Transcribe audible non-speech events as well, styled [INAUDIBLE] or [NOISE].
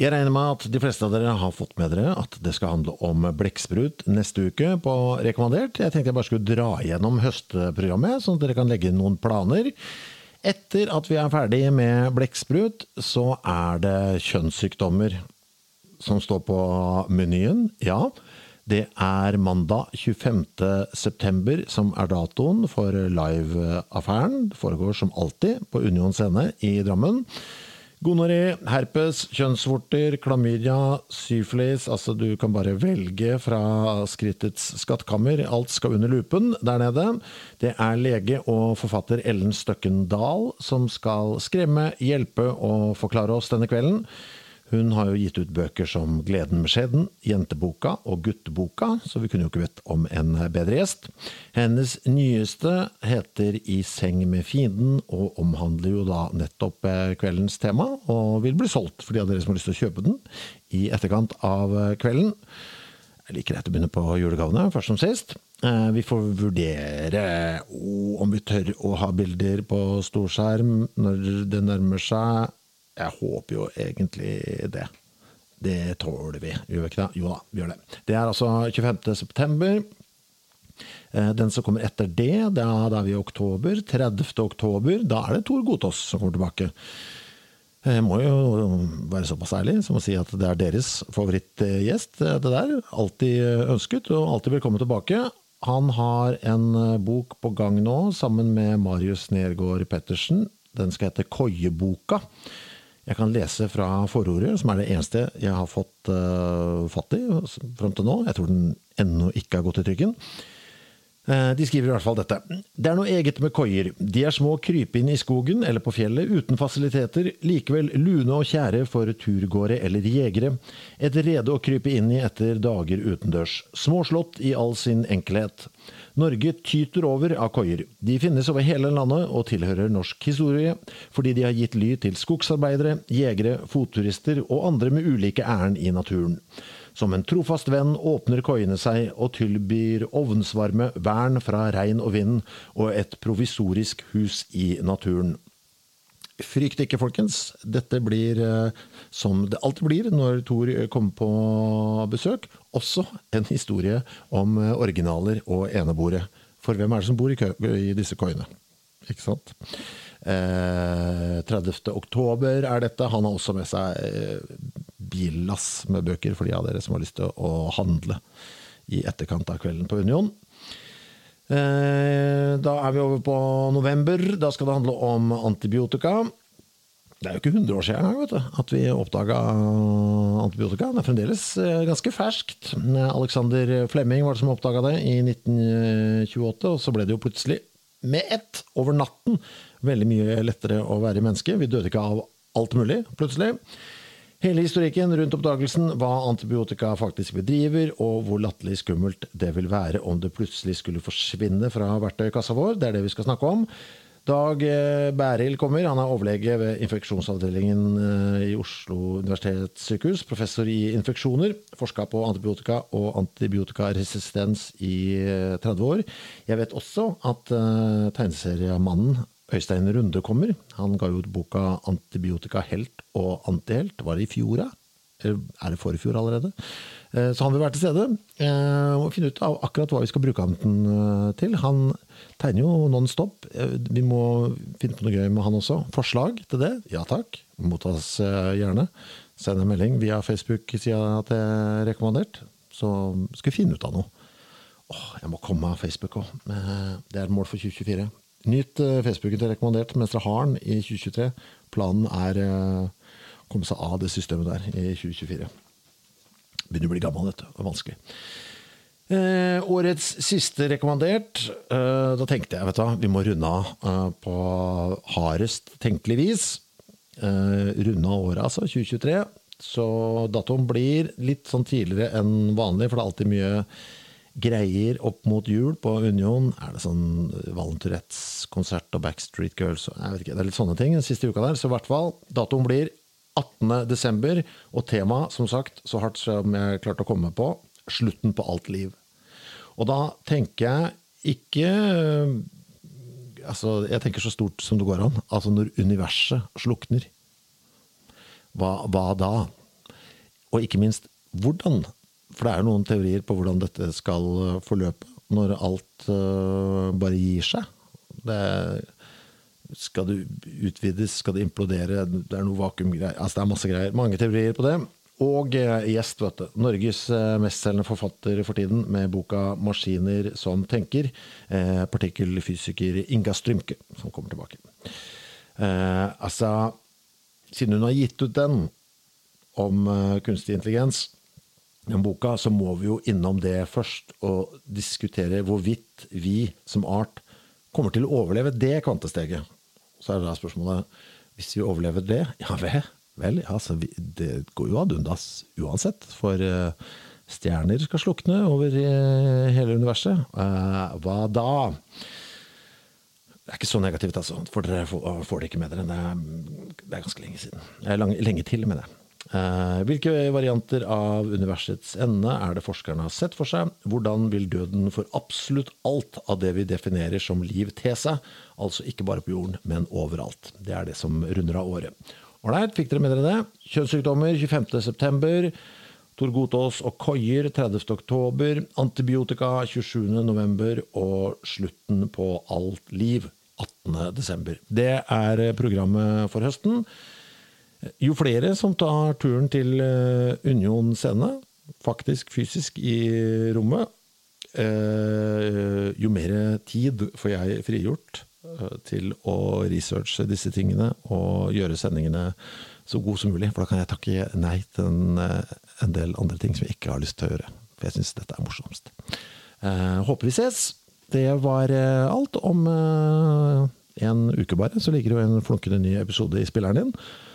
Jeg regner med at de fleste av dere har fått med dere at det skal handle om blekksprut neste uke på Rekommandert. Jeg tenkte jeg bare skulle dra gjennom høstprogrammet, sånn at dere kan legge inn noen planer. Etter at vi er ferdig med blekksprut, så er det kjønnssykdommer som står på menyen. Ja, det er mandag 25. september som er datoen for live-affæren. Det foregår som alltid på Union scene i Drammen. Gonoré, herpes, kjønnsvorter, klamydia, syflis Altså, du kan bare velge fra skrittets skattkammer. Alt skal under lupen der nede. Det er lege og forfatter Ellen Støkken Dahl som skal skremme, hjelpe og forklare oss denne kvelden. Hun har jo gitt ut bøker som Gleden med skjeden, Jenteboka og Gutteboka, så vi kunne jo ikke bedt om en bedre gjest. Hennes nyeste heter I seng med fienden, og omhandler jo da nettopp eh, kveldens tema, og vil bli solgt for de av dere som har lyst til å kjøpe den i etterkant av eh, kvelden. Jeg liker greit å begynne på julegavene, først som sist. Eh, vi får vurdere om vi tør å ha bilder på storskjerm når det nærmer seg jeg håper jo egentlig det. Det tåler vi, gjør vi ikke det? Jo da, vi gjør det. Det er altså 25. september. Eh, den som kommer etter det, da, er vi i oktober. 30. oktober, da er det Tor Gotaas som kommer tilbake. Jeg må jo være såpass ærlig som å si at det er deres favorittgjest. Det der. Alltid ønsket, og alltid velkommen tilbake. Han har en bok på gang nå, sammen med Marius Nergård Pettersen. Den skal hete Koieboka. Jeg kan lese fra forordet, som er det eneste jeg har fått uh, fatt i fram til nå. Jeg tror den ennå ikke har gått i trykken. Uh, de skriver i hvert fall dette. Det er noe eget med koier. De er små krypinn i skogen eller på fjellet, uten fasiliteter, likevel lune og kjære for turgåere eller jegere. Et rede å krype inn i etter dager utendørs. Småslått i all sin enkelhet. Norge tyter over av koier. De finnes over hele landet og tilhører norsk historie, fordi de har gitt ly til skogsarbeidere, jegere, fotturister og andre med ulike ærend i naturen. Som en trofast venn åpner koiene seg og tilbyr ovnsvarme, vern fra regn og vind og et provisorisk hus i naturen. Frykt ikke, folkens. Dette blir eh, som det alltid blir når Thor kommer på besøk, også en historie om eh, originaler og eneboere. For hvem er det som bor i, kø i disse koiene? Ikke sant? Eh, 30. oktober er dette. Han har også med seg eh, billass med bøker for de av dere som har lyst til å handle i etterkant av kvelden på Union. Eh, da er vi over på november. Da skal det handle om antibiotika. Det er jo ikke 100 år siden vet du, at vi oppdaga antibiotika. Det er fremdeles eh, ganske ferskt. Alexander Flemming var det som oppdaga det i 1928, og så ble det jo plutselig, med ett, over natten, veldig mye lettere å være menneske. Vi døde ikke av alt mulig, plutselig. Hele historikken rundt oppdagelsen, hva antibiotika faktisk bedriver, og hvor latterlig skummelt det vil være om det plutselig skulle forsvinne fra verktøykassa vår, det er det vi skal snakke om. Dag eh, Bærild kommer. Han er overlege ved infeksjonsavdelingen eh, i Oslo universitetssykehus. Professor i infeksjoner. Forska på antibiotika og antibiotikaresistens i 30 eh, år. Jeg vet også at tegneseriemannen Øystein Runde kommer. Han ga ut boka 'Antibiotika helt og antihelt'. Var det i fjor, da? Er det forfjor allerede? Eh, Så han vil være til stede. og finne ut av akkurat hva vi skal bruke eh, til. Han tegner jo non stop. Eh, Vi må finne på noe gøy med han også. Forslag til det? Ja takk. Mottas eh, gjerne. Send en melding via Facebook-sida er rekommandert. Så skal vi finne ut av noe. Åh, jeg må komme av Facebook òg. Det er et mål for 2024. Nyt eh, Facebooken til rekommandert mens dere har den i 2023. Planen er å komme seg av det systemet der i 2024. Begynner å bli gammel, dette. Det er vanskelig. Eh, årets siste rekommandert. Eh, da tenkte jeg, vet du vi må runde av eh, på hardest tenkelig vis. Eh, runde av året, altså. 2023. Så datoen blir litt sånn tidligere enn vanlig, for det er alltid mye greier opp mot jul på Union. Er det sånn Valenturettes-konsert og Backstreet Girls Jeg vet ikke, det er litt sånne ting den siste uka der. Så i hvert fall, datoen blir 18. desember, og temaet, som sagt, så hardt som jeg klarte å komme på, slutten på alt liv. Og da tenker jeg ikke Altså, jeg tenker så stort som det går an. Altså når universet slukner. Hva, hva da? Og ikke minst, hvordan? For det er noen teorier på hvordan dette skal eh, forløpe, når alt uh, bare gir seg. Det skal det utvides, skal det implodere, det er noe vakuumgreier altså Det er masse greier. Mange teorier på det. Og eh, gjest, vet du. Norges eh, mestselgende forfatter for tiden med boka 'Maskiner som tenker'. Eh, partikkelfysiker Inga Strymke, som kommer tilbake. Eh, altså, siden hun har gitt ut den om eh, kunstig intelligens, den boka, så må vi jo innom det først og diskutere hvorvidt vi som art kommer til å overleve det kvantesteget. Så er det da spørsmålet hvis vi overlever det, [LAUGHS] ja vel, vel ja, vi, det går jo ad undas uansett. For eh, stjerner skal slukne over eh, hele universet. Eh, hva da? Det er ikke så negativt, altså. For dere får, det ikke med dere. Det er, ganske lenge siden. Lenge til, mener jeg. Eh, hvilke varianter av universets ende er det forskerne har sett for seg? Hvordan vil døden for absolutt alt av det vi definerer som liv te seg? Altså ikke bare på jorden, men overalt. Det er det som runder av året. Ålreit, fikk dere med dere det? Kjønnssykdommer 25.9. Tor Gotaas og koier 30.10. Antibiotika 27.11. Og slutten på alt liv 18.12. Det er programmet for høsten. Jo flere som tar turen til eh, Union scene, faktisk fysisk i rommet, eh, jo mer tid får jeg frigjort eh, til å researche disse tingene og gjøre sendingene så gode som mulig. For da kan jeg takke nei til en, del andre ting som jeg ikke har lyst til å gjøre. For jeg syns dette er morsomst. Håper vi ses. Det var alt om en uke bare, så ligger jo en flunkende ny episode i spilleren din,